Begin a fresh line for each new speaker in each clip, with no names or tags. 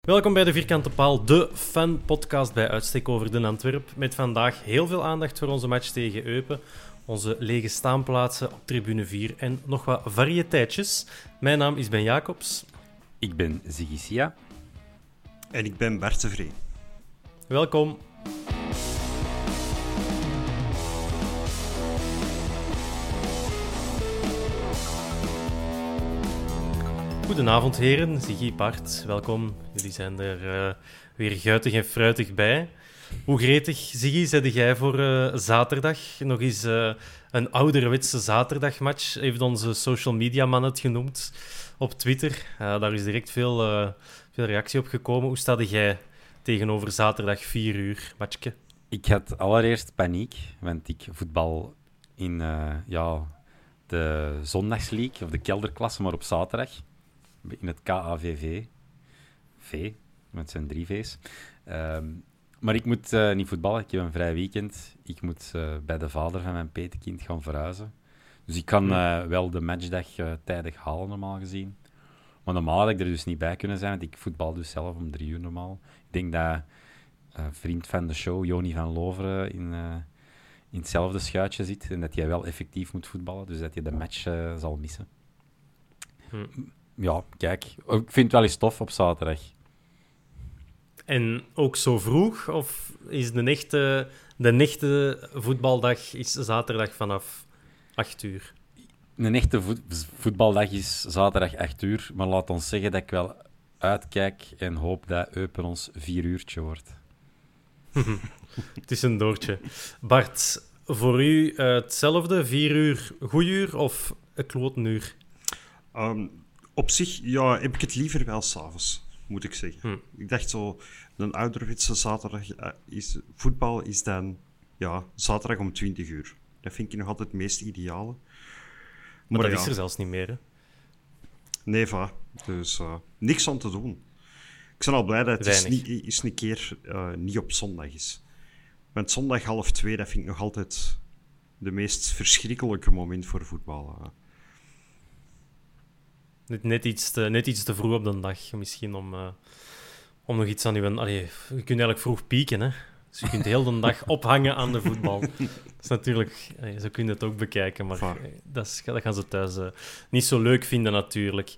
Welkom bij de Vierkante Paal, de fan-podcast bij uitstek over de Antwerp. Met vandaag heel veel aandacht voor onze match tegen Eupen, onze lege staanplaatsen op tribune 4 en nog wat variëteitjes. Mijn naam is Ben Jacobs.
Ik ben Ziggy Sia.
En ik ben Bart de Vree.
Welkom. Goedenavond, heren. Ziggy, Bart, welkom. Jullie zijn er eh, weer guitig en fruitig bij. Hoe gretig, Ziggy, zette jij voor eh, zaterdag? Nog eens eh, een ouderwetse zaterdagmatch, heeft onze social media man het genoemd op Twitter. daar is direct veel, veel reactie op gekomen. Hoe staat jij tegenover zaterdag 4 uur matchje?
Ik had allereerst paniek, want ik voetbal in ja, de zondagsleague, of de kelderklasse, maar op zaterdag in het KAVV. V, met zijn drie V's. Ehm, maar ik moet uh, niet voetballen, ik heb een vrij weekend. Ik moet uh, bij de vader van mijn petekind gaan verhuizen. Dus ik kan uh, wel de matchdag tijdig halen, normaal gezien. Maar normaal had ik er dus niet bij kunnen zijn, want ik voetbal dus zelf om drie uur normaal. Ik denk dat een vriend van de show, Joni van Loveren, in, in hetzelfde schuitje zit. En dat jij wel effectief moet voetballen, dus dat je de match zal missen.
Hm
ja, kijk, ik vind het wel eens tof op zaterdag.
En ook zo vroeg? Of is de echte, de echte voetbaldag is zaterdag vanaf 8 uur?
Een echte voetbaldag is zaterdag 8 uur. Maar laat ons zeggen dat ik wel uitkijk en hoop dat Eupen ons 4 uurtje wordt.
het is een doortje. Bart, voor u uh, hetzelfde? 4 uur goed uur of een kloten uur?
Um, op zich ja, heb ik het liever wel s'avonds, moet ik zeggen.
Hm.
Ik dacht zo, een ouderwetse zaterdag uh, is, voetbal is dan ja, zaterdag om 20 uur. Dat vind ik nog altijd het meest ideale.
Maar, dat is er zelfs niet meer, hè?
Nee, va. Dus uh, niks aan te doen. Ik ben al blij dat het eens, niet, eens een keer uh, niet op zondag is. Want zondag half twee, dat vind ik nog altijd de meest verschrikkelijke moment voor voetbal.
Net, net, iets te, net iets te vroeg op de dag, misschien om, uh, om nog iets aan je... Allee, je kunt eigenlijk vroeg pieken, hè. Dus je kunt heel de dag ophangen aan de voetbal. Dat is natuurlijk... Allee, zo kun je het ook bekijken, maar dat, is, dat, gaan ze thuis uh, niet zo leuk vinden, natuurlijk.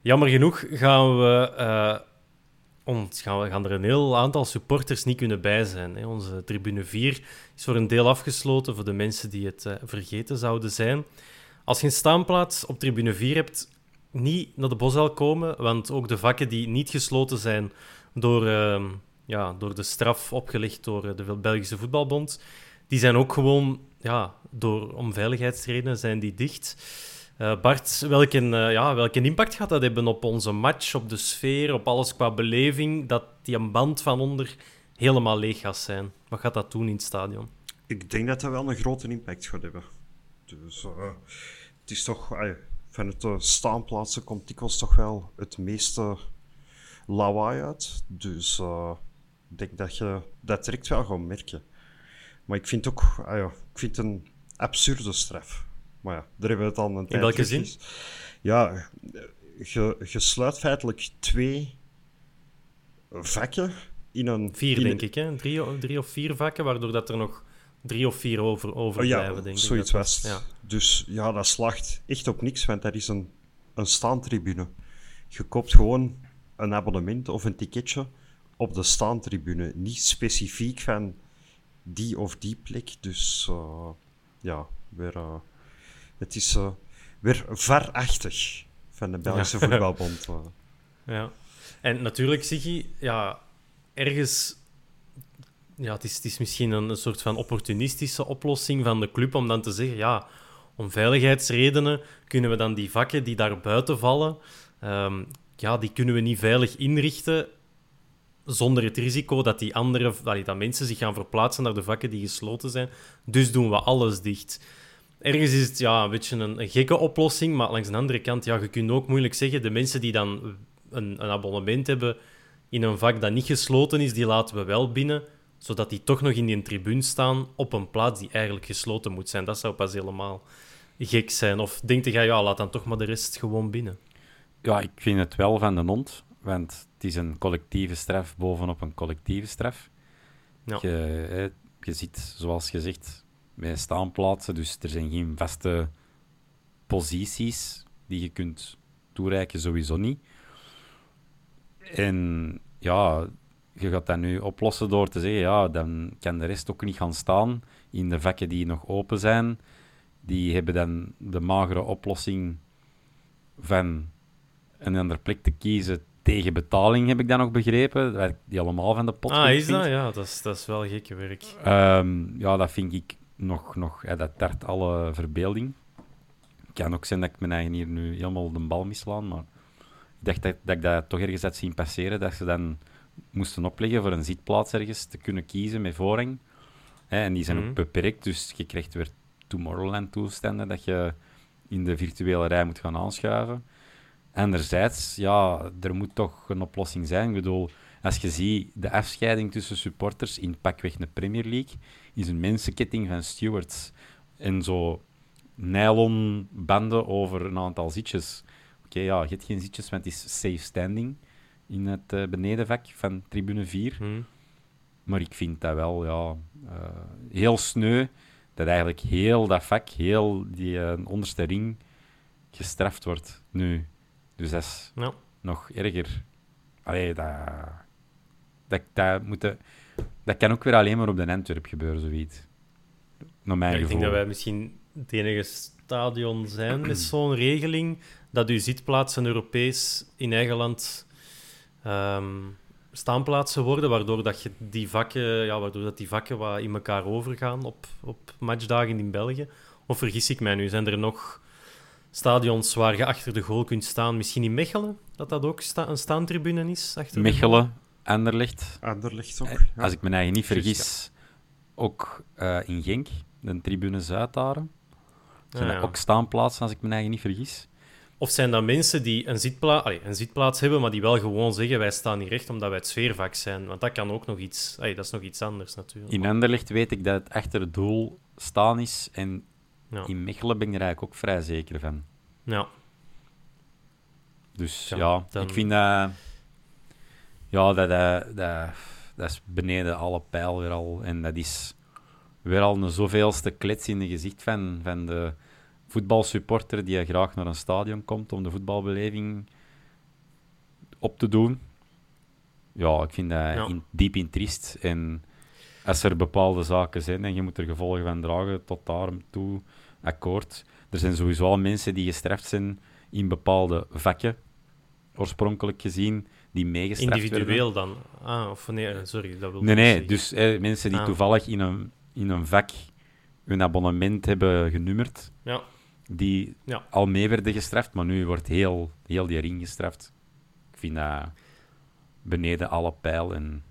Jammer genoeg gaan we... Uh, ons, gaan, we, gaan er een heel aantal supporters niet kunnen bij zijn. Hè. Onze tribune 4 is voor een deel afgesloten voor de mensen die het vergeten zouden zijn. Als je een staanplaats op tribune 4 hebt, niet naar de Bosuil komen, want ook de vakken die niet gesloten zijn door, uh, ja, door de straf opgelegd door eh, de Belgische Voetbalbond, die zijn ook gewoon, ja, door, om veiligheidsredenen zijn die dicht. Uh, Bart, welke, uh, ja, welke impact gaat dat hebben op onze match, op de sfeer, op alles qua beleving, dat die een band van onder helemaal leeg gaat zijn? Wat gaat dat doen in het stadion?
Ik denk dat dat wel een grote impact gaat hebben. Dus het is toch vanuit de staanplaatsen komt dikwijls toch wel het meeste lawaai uit. Dus uh, ik denk dat je dat direct wel gaat merken. Maar ik vind ook, ah ja, ik vind een absurde straf. Maar ja, daar hebben we het al een
In welke zin?
Ja, je, je sluit feitelijk twee vakken in een...
Vier, denk ik, hè? Drie, drie of vier vakken, waardoor dat er nog drie of vier over, overblijven, oh ja, denk
ik. Zoiets was. Ja. Dus ja, dat slaagt echt op niks, want dat is een, een staantribune. Je koopt gewoon een abonnement of een ticketje op de staantribune. Niet specifiek van die of die plek. Dus uh, ja, weer, uh, het is uh, weer verachtig van de Belgische ja. voetbalbond.
Ja, en natuurlijk je, ja, ergens ja, het is, misschien een, soort van opportunistische oplossing van de club om dan te zeggen, ja, om veiligheidsredenen kunnen we dan die vakken die daar buiten vallen, um, ja, die kunnen we niet veilig inrichten zonder het risico dat die andere dat mensen zich gaan verplaatsen naar de vakken die gesloten zijn. Dus doen we alles dicht. Ergens is het ja, een beetje een, een gekke oplossing, maar langs de andere kant, ja, je kunt ook moeilijk zeggen, de mensen die dan een, een abonnement hebben in een vak dat niet gesloten is, die laten we wel binnen zodat die toch nog in die tribune staan op een plaats die eigenlijk gesloten moet zijn. Dat zou pas helemaal gek zijn. Of denkt jij, ja, laat dan toch maar de rest gewoon binnen?
Ja, ik vind het wel van de hond, want het is een collectieve straf bovenop een collectieve straf. Ja. Je, je ziet, zoals gezegd, bij staanplaatsen, dus er zijn geen vaste posities die je kunt toereiken, sowieso niet. En ja, je gaat dat nu oplossen door te zeggen, ja, dan kan de rest ook niet gaan staan in de vakken die nog open zijn. Die hebben dan de magere oplossing van een andere plek te kiezen tegen betaling, heb ik dan nog begrepen. Die allemaal van de pot
Ah, is dat? Ja, dat is, dat is wel gekke werk.
Um, ja, dat vind ik nog... nog dat tart alle verbeelding. Het kan ook zijn dat ik mijn eigen hier nu helemaal de bal mislaan, maar ik dacht dat, dat ik dat toch ergens had zien passeren, dat ze dan moesten opleggen voor een zitplaats ergens te kunnen kiezen met voorrang. en die zijn ook mhm. beperkt, dus je krijgt weer Tomorrowland-toestanden dat je in de virtuele rij moet gaan aanschuiven. Anderzijds, ja, er moet toch een oplossing zijn. Ik bedoel, als je ziet de afscheiding tussen supporters in pakweg de Premier League, is een mensenketting van stewards. En zo nylon banden over een aantal zitjes. Oké, ja, je hebt geen zitjes, want het is safe standing in het uh, benedenvak van tribune 4. Hmm. Maar ik vind dat wel ja, uh, heel sneu dat eigenlijk heel dat vak, heel die uh, onderste ring gestraft wordt nu. Dus dat is nog erger. Allee, dat, dat, dat, moet dat kan ook weer alleen maar op de Antwerp gebeuren, zoiets. Naar mijn ja,
Ik denk dat wij misschien het enige stadion zijn met zo'n regeling dat u zitplaatsen Europees in eigen land um, staanplaatsen worden, waardoor, dat je die vakken, ja, waardoor dat die vakken wat in elkaar overgaan op, op matchdagen in België. Of vergis ik mij nu? Zijn er nog stadions waar je achter de goal kunt staan? Misschien in Mechelen, dat dat ook sta een staantribune is? Achter
Mechelen, Anderlecht.
Anderlecht ook,
eh, Als ik me eigen niet vergis, ook uh, in Genk, de tribune Zuid daar. Zijn ah, ja. ook staanplaatsen, als ik me eigen niet vergis.
Of zijn dat mensen die een, zitpla een zitplaats hebben, maar die wel gewoon zeggen: wij staan niet recht omdat wij het sfeervak zijn? Want dat kan ook nog iets, dat is nog iets anders natuurlijk.
In Anderlecht weet ik dat het achter het doel staan is. En ja. in Mechelen ben ik er eigenlijk ook vrij zeker van.
Ja.
Dus ja, ik vind dat. Ja, dat, dat, dat, dat is beneden alle pijl weer al. En dat is weer al een zoveelste klets in de gezicht van, van de voetbalsupporter die graag naar een stadion komt om de voetbalbeleving op te doen. Ja, ik vind dat in, diep in triest. En als er bepaalde zaken zijn en je moet er gevolgen van dragen, tot daar toe akkoord. Er zijn sowieso al mensen die gestraft zijn in bepaalde vakken, oorspronkelijk gezien, die meegestraft
Individueel dan? Ah, of nee, sorry, dat wil
Nee, nee, dus mensen die ah. toevallig in een, in een vak hun abonnement hebben genummerd.
Ja
die al mee werden gestraft, maar nu wordt heel, heel die ring gestraft. Ik vind dat beneden alle pijl en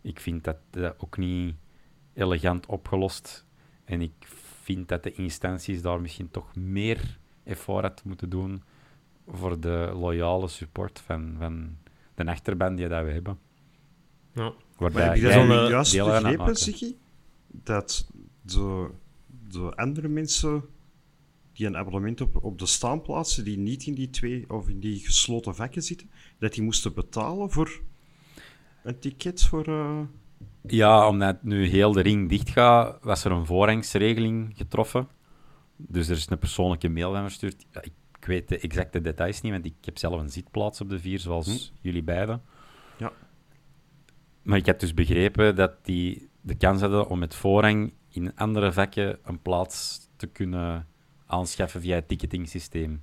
ik vind dat, dat ook niet elegant opgelost. En ik vind dat de instanties daar misschien toch meer effort had moeten doen voor de loyale support van, van de achterband die dat we hebben.
Ja.
Maar heb je dat uh, juist begrepen, Ziggy? Dat de, de andere mensen die een abonnement op, op de staanplaatsen, die niet in die twee of in die gesloten vakken zitten, dat die moesten betalen voor een ticket voor... Uh...
Ja, omdat nu heel de ring dicht gaat, was er een voorrangsregeling getroffen. Dus er is een persoonlijke mail van verstuurd. Ja, ik, ik, weet de exacte details niet, want ik heb zelf een zitplaats op de vier, zoals hm. jullie beiden.
Ja.
Maar ik heb dus begrepen dat die de kans hadden om met voorrang in andere vakken een plaats te kunnen aanschaffen via het ticketing systeem.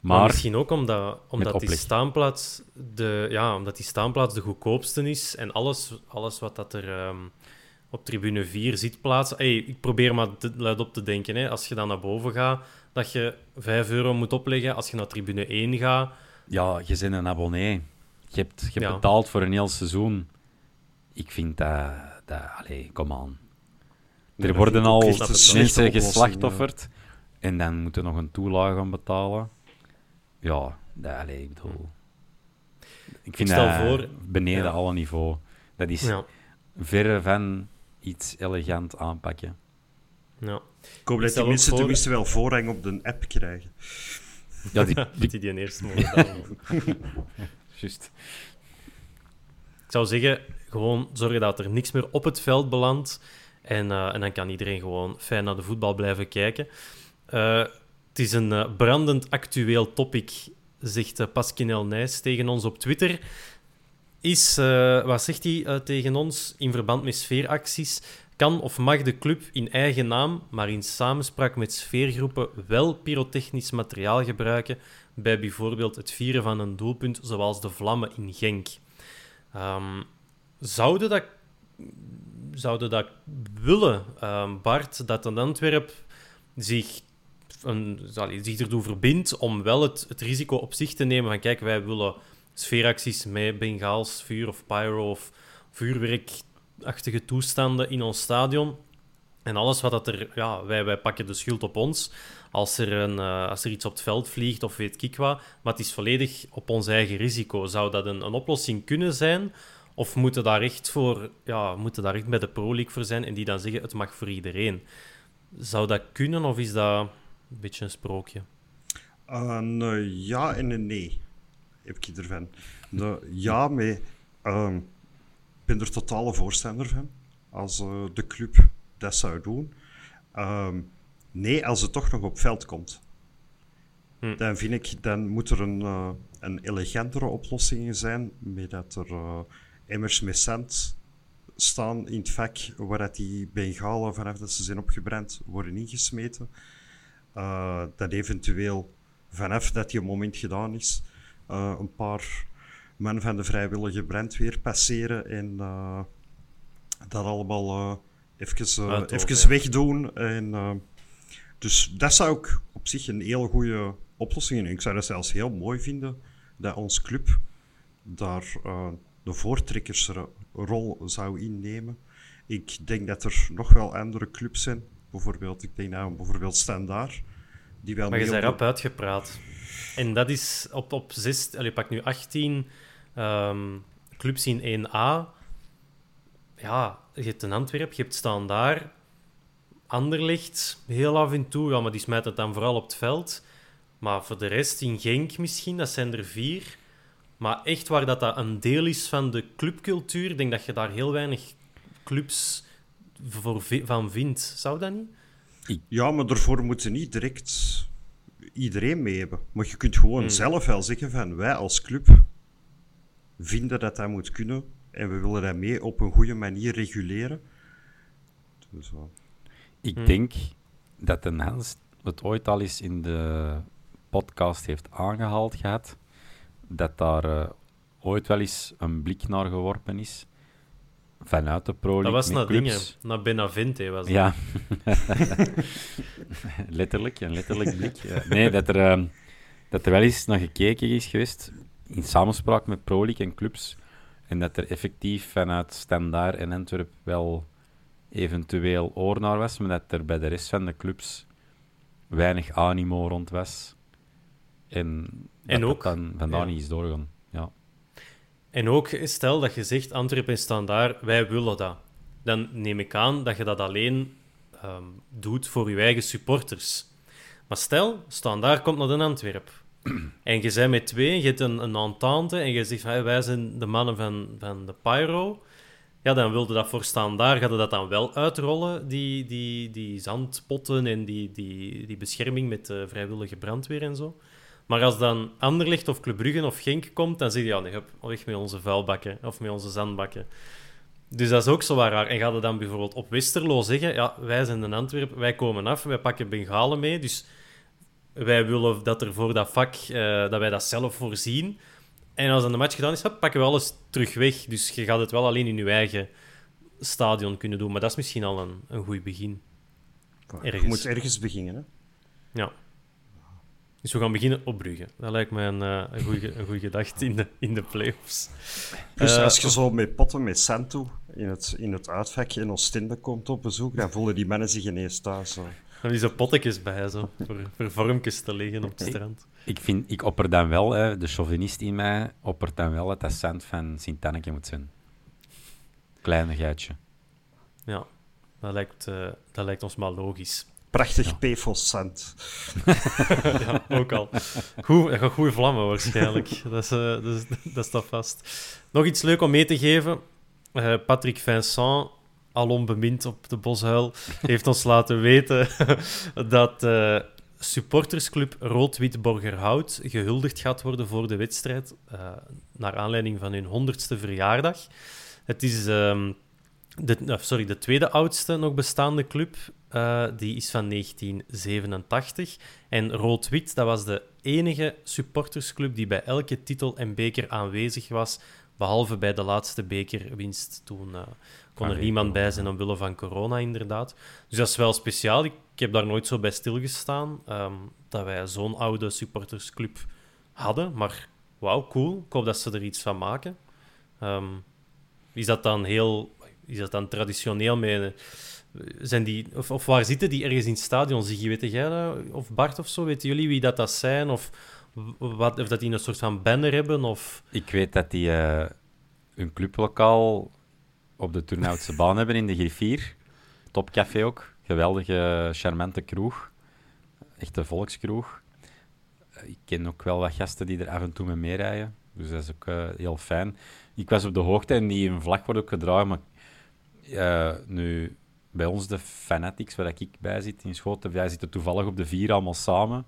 Maar, misschien ook omdat, omdat, die staanplaats de, ja, omdat die staanplaats de goedkoopste is en alles, alles wat dat er ehm, op tribune 4 zit plaatsen. Hey, ik probeer maar luid op te denken. Hè. Als je dan naar boven gaat, dat je 5 euro moet opleggen. Als je naar tribune 1 gaat.
Ja, je bent een abonnee. Je hebt, je betaald voor een heel seizoen. Ik vind dat. dat allee, kom aan. Er worden al mensen geslachtofferd. En dan moeten nog een toelage gaan betalen. Ja, dat, allez, ik bedoel... Ik vind dat voor, beneden alle niveau. Dat is ja. verre van iets elegant aanpakken.
Ja.
Ik hoop dat die mensen tenminste wel voorrang op de app krijgen.
Ja, die, die... die, die eerste mogen
Juist.
Ik zou zeggen, gewoon zorgen dat er niks meer op het veld belandt. En, uh, en dan kan iedereen gewoon fijn naar de voetbal blijven kijken. Uh, het is een uh, brandend actueel topic, zegt uh, Pasquinel Nijs tegen ons op Twitter. Is, wat zegt hij tegen ons in verband met sfeeracties? Kan of mag de club in eigen naam, maar in samenspraak met sfeergroepen, wel pyrotechnisch materiaal gebruiken bij bijvoorbeeld het vieren van een doelpunt, zoals de vlammen in Genk? Um, zouden dat dat willen, um, Bart, dat een Antwerp zich een, zich ertoe verbindt om wel het, het risico op zich te nemen van kijk, wij willen sfeeracties met Bengaals, vuur of pyro of vuurwerkachtige toestanden in ons stadion. En alles wat dat er... Ja, wij, wij pakken de schuld op ons als er, een, uh, als er iets op het veld vliegt of weet ik wat. Maar het is volledig op ons eigen risico. Zou dat een, een oplossing kunnen zijn? Of moeten daar echt voor... Ja, moeten daar echt bij de Pro League voor zijn en die dan zeggen het mag voor iedereen? Zou dat kunnen of is dat een beetje een sprookje?
Een uh, ja en een nee, heb ik ervan. De, ja, maar uh, ik ben er totale voorstander van. Als uh, de club dat zou doen. Ehm, nee, als het toch nog op veld komt. Hm. Dan vind ik, dan moet er een, uh, een elegantere oplossing zijn. Met dat er uh, emmers met cent staan in het vak waar die bengalen vanaf dat ze zijn opgebrand worden ingesmeten. Uh, dat eventueel vanaf dat die moment gedaan is, uh, een paar mannen van de vrijwillige brandweer passeren en uh, dat allemaal even, even wegdoen. En, dus dat zou ik op zich een heel goede oplossing zijn. Ik zou dat zelfs heel mooi vinden dat ons club daar de voortrekkersrol zou innemen. Ik denk dat er nog wel andere clubs zijn bijvoorbeeld. Ik denk aan bijvoorbeeld Standaard. Die wel
maar je bent erop uitgepraat. En dat is op, op zes, je pak nu 18 um, ehm, clubs in 1A. Ja, je hebt een Antwerp, je hebt Standaard, Anderlecht, heel af en toe, ja, maar die smijt het dan vooral op het veld. Maar voor de rest, in Genk misschien, dat zijn er vier. Maar echt waar dat, dat een deel is van de clubcultuur, ik denk dat je daar heel weinig clubs voor, van vindt. Zou dat niet?
Ja, maar daarvoor moeten niet direct iedereen mee hebben. Maar je kunt gewoon hmm. zelf wel zeggen van wij als club vinden dat dat moet kunnen en we willen dat mee op een goede manier reguleren. Dus,
Ik hmm. denk dat de Hans het ooit al eens in de podcast heeft aangehaald gehad, dat daar uh, ooit wel eens een blik naar geworpen is vanuit de Pro
Dat was
naar
clubs. dingen, naar Benavente was dat.
Ja, letterlijk, een letterlijk blik. Nee, dat er, uh, dat er wel eens naar gekeken is geweest, in samenspraak met Pro League en clubs, en dat er effectief vanuit Standaard en Antwerp wel eventueel oor naar was, maar dat er bij de rest van de clubs weinig animo rond was. En,
en
ook dan vandaar ja. niet is doorgaan.
En ook, stel dat je zegt, Antwerpen staan daar, wij willen dat. Dan neem ik aan dat je dat alleen um, doet voor je eigen supporters. Maar stel, staan daar komt naar een Antwerp. en je bent met twee, je hebt een, een entente en je zegt, wij zijn de mannen van, van de Pyro. Ja, dan wilde dat voor staan daar, gaat dat dan wel uitrollen, die, die, die zandpotten en die, die, die bescherming met de vrijwillige brandweer en zo. Maar als dan Anderlecht of Club Brugge of Genk komt, dan zeg je, ja, nee, weg met onze vuilbakken of met onze zandbakken. Dus dat is ook zo raar. En gaat het dan bijvoorbeeld op Westerlo zeggen, ja, wij zijn in Antwerpen, wij komen af, wij pakken Bengalen mee, dus wij willen dat er voor dat vak, uh, dat wij dat zelf voorzien. En als dan de match gedaan is, pakken we alles terug weg. Dus je gaat het wel alleen in je eigen stadion kunnen doen. Maar dat is misschien al een, een goed begin.
Ergens. Je moet ergens beginnen, hè?
Ja. Dus we gaan beginnen op Brugge. Dat lijkt mij een, uh, een, goede, een goede gedachte in de, in de playoffs.
Dus uh, als je zo met potten met Santo in het, in het uitvak in Oostende komt op bezoek, dan voelen die mannen zich ineens thuis. Zo.
Dan is er pottekjes bij, zo, voor, voor vormpjes te liggen op het strand.
Ik, vind, ik opper dan wel, hè, de chauvinist in mij, oppert dan wel dat dat cent van Sint-Anneke moet zijn. Kleine geitje.
Ja, dat lijkt, uh, dat lijkt ons maar logisch.
Prachtig ja. PFOS-cent.
ja, ook al. Goed, dat gaat goede vlammen waarschijnlijk. dat, is, uh, dat, is, dat staat vast. Nog iets leuk om mee te geven. Uh, Patrick Vincent alom bemind op de Boshuil, heeft ons laten weten dat uh, supportersclub Rood-Wit Borgerhout gehuldigd gaat worden voor de wedstrijd, uh, naar aanleiding van hun honderdste verjaardag. Het is um, de, sorry, de tweede oudste nog bestaande club. Uh, die is van 1987. En Rood-Wit, dat was de enige supportersclub die bij elke titel en beker aanwezig was, behalve bij de laatste bekerwinst toen kon er niemand bij zijn omwille van corona, inderdaad. Dus dat is wel speciaal. Ik, heb daar nooit zo bij stilgestaan um, dat wij zo'n oude supportersclub hadden. Maar wauw, cool. Ik hoop dat ze er iets van maken. Um, is dat dan heel... Is dat dan traditioneel mee... Zijn die, of, of waar zitten die ergens in het stadion? Zie je, weet jij dat? Of Bart of zo? Weten jullie wie dat, dat zijn? Of, wat, of dat die een soort van banner hebben? Of...
Ik weet dat die uh, een clublokaal op de Turnhoutse baan hebben in de Griffier. Topcafé ook. Geweldige, charmante kroeg. Echte volkskroeg. Ik ken ook wel wat gasten die er af en toe mee meerijden. Dus dat is ook heel fijn. Ik was op de hoogte en die een vlag wordt ook gedragen. Maar uh, nu, bij ons de Fanatics, waar ik bij zit in Schoten, wij zitten toevallig op de vier allemaal samen.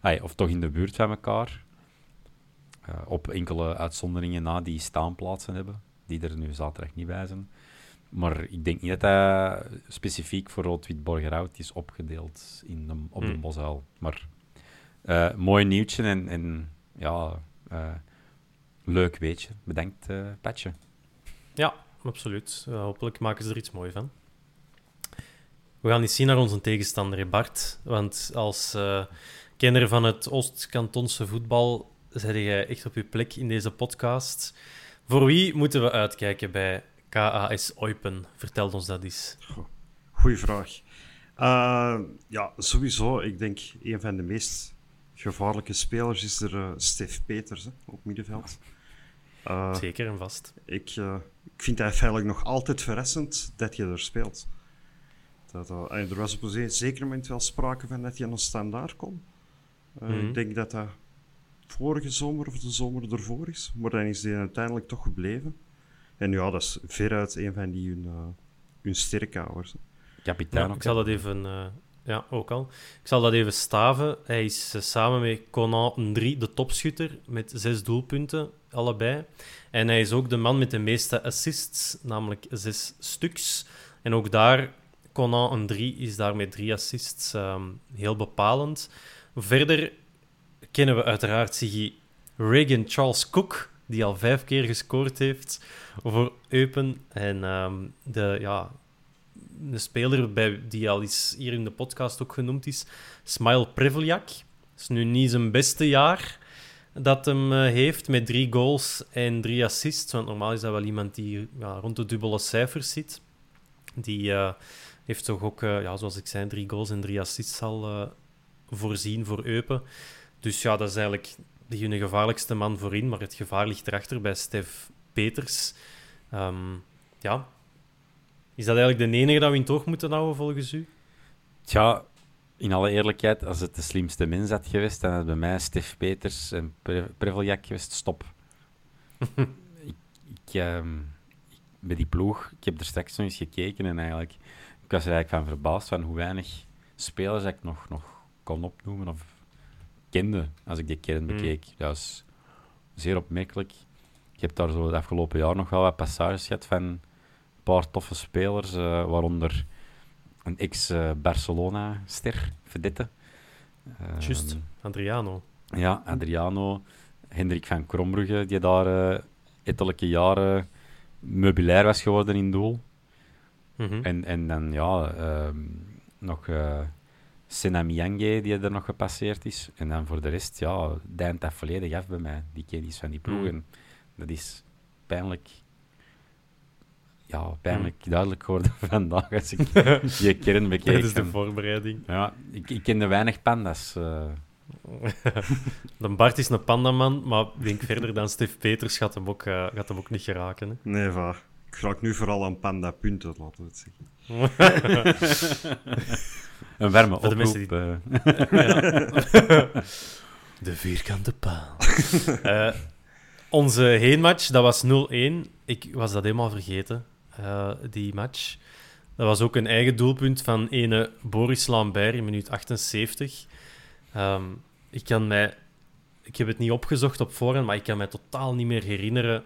Ay, of toch in de buurt van elkaar. Uh, op enkele uitzonderingen na die staanplaatsen hebben, die er nu zaterdag niet bij zijn. Maar ik denk niet dat dat specifiek voor Rood-Wit Borgerhout is opgedeeld in de, op de mm. Maar uh, mooi nieuwtje en, en ja, uh, leuk weetje. Bedankt, Patje.
Ja, absoluut. hopelijk maken ze er iets moois van. We gaan eens zien naar onze tegenstander, Bart. Want als kenner van het Oost-Kantonse voetbal zet jij echt op je plek in deze podcast. Voor wie moeten we uitkijken bij KAS Eupen? Vertel ons dat eens.
Goeie vraag. Uh, ja, sowieso. Ik denk een van de meest gevaarlijke spelers is er uh, Stef Peters hè, op middenveld.
Uh, Zeker en vast.
Ik, ik vind hij feitelijk nog altijd verrassend dat je er speelt. Dat, er was op een zeker moment wel sprake van dat je een standaard kon. Mm -hmm. Ik denk dat dat vorige zomer of de zomer ervoor is, maar dan is hij uiteindelijk toch gebleven. En ja, dat is veruit een van die hun, uh, hun sterkhouders.
Kapitein
ja, Ik zal dat even... Ja, ook al. Ik zal dat even staven. Hij is uh, samen met Conan 3 de topschutter met zes doelpunten, allebei. En hij is ook de man met de meeste assists, namelijk zes stuks. En ook daar, Conan 3 is daar met drie assists um, heel bepalend. Verder kennen we uiteraard Siggy Reagan Charles Cook, die al vijf keer gescoord heeft voor Eupen. En um, de, ja, de speler bij, die al eens hier in de podcast ook genoemd is, Smile Preveljak. Het is nu niet zijn beste jaar dat hem uh, heeft met drie goals en drie assists. Want normaal is dat wel iemand die ja, rond de dubbele cijfers zit. Die uh, heeft toch ook, uh, ja, zoals ik zei, drie goals en drie assists al voorzien voor Eupen. Dus ja, dat is eigenlijk de hun gevaarlijkste man voorin, maar het gevaar ligt erachter bij Stef Peters. Ehm, ja, is dat eigenlijk de enige dat we in toog moeten houden volgens u?
Tja, in alle eerlijkheid, als het de slimste mens had geweest, dan had bij mij Stef Peters en Pre Preveljak geweest. Stop. ik, ik, ehm, ik, bij die ploeg, ik heb er straks nog eens gekeken en eigenlijk, ik was er eigenlijk van verbaasd van hoe weinig spelers ik nog, nog kon opnoemen of kende als ik die kern hmm. bekeek. Dat is zeer opmerkelijk. Ik heb daar zo het afgelopen jaar nog wel wat passages gehad van paar toffe spelers, uh, waaronder een ex-Barcelona-ster, Vedette.
Just, um, Adriano.
Ja, Adriano. Hendrik van Krombrugge, die daar uh, ettelijke jaren meubilair was geworden in doel. Mm -hmm. en, en dan, ja, um, nog uh, Senamiyange, die er nog gepasseerd is. En dan voor de rest, ja, deint dat volledig af bij mij, die kennis van die ploeg. Mm. En dat is pijnlijk ja, pijnlijk mm. duidelijk geworden vandaag als ik je kern bekeek.
Dit is de voorbereiding.
Ja, ik, ik kende weinig panda's. Uh.
de Bart is een pandaman, maar ik denk verder dan Stef Peters gaat hem ook, uh, gaat hem ook niet geraken. Hè?
Nee, va. Ik raak nu vooral aan panda-punten, laten we het zeggen.
Een warme oproep. De, die... uh.
de vierkante paal. onze heenmatch, dat was 0-1. Ik was dat helemaal vergeten. Eh, die match. Dat was ook een eigen doelpunt van ene Boris Lambert in minuut 78. Ehm, ik kan mij... Ik heb het niet opgezocht op voorhand, maar ik kan mij totaal niet meer herinneren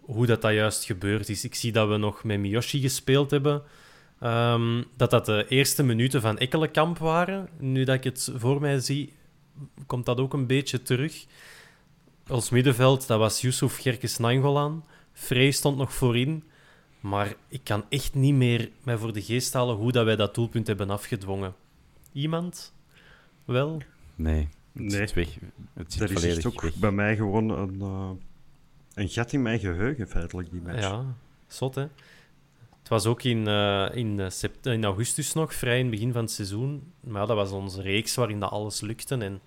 hoe dat, dat juist gebeurd is. Ik zie dat we nog met Miyoshi gespeeld hebben. Ehm, dat dat de eerste minuten van Ekkelenkamp waren. Nu dat ik het voor mij zie, komt dat ook een beetje terug. Ons middenveld, dat was Yusuf Gerkes Nangolan. Frey stond nog voorin. Maar ik kan echt niet meer mij voor de geest halen hoe dat wij dat doelpunt hebben afgedwongen. Iemand? Wel?
Nee, het
nee.
zit weg. Het zit
er is ook
weg.
bij mij gewoon een, uh, een gat in mijn geheugen, feitelijk, die match.
Ja, zot, hè? Het was ook in, uh, in, in, augustus nog, vrij in het begin van het seizoen. Maar ja, dat was onze reeks waarin dat alles lukte en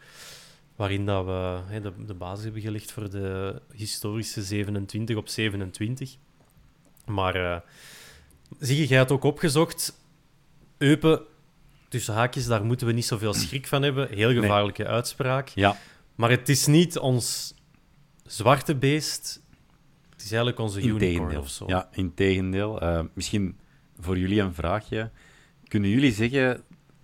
waarin dat we de basis hebben gelegd voor de historische 27 op 27. Maar uh, zie je, jij had ook opgezocht. Eupen, tussen haakjes, daar moeten we niet zoveel schrik van hebben. Heel gevaarlijke nee. uitspraak.
Ja.
Maar het is niet ons zwarte beest. Het is eigenlijk onze unicorn of zo.
Ja, in tegendeel. Uh, misschien voor jullie een vraagje. Kunnen jullie zeggen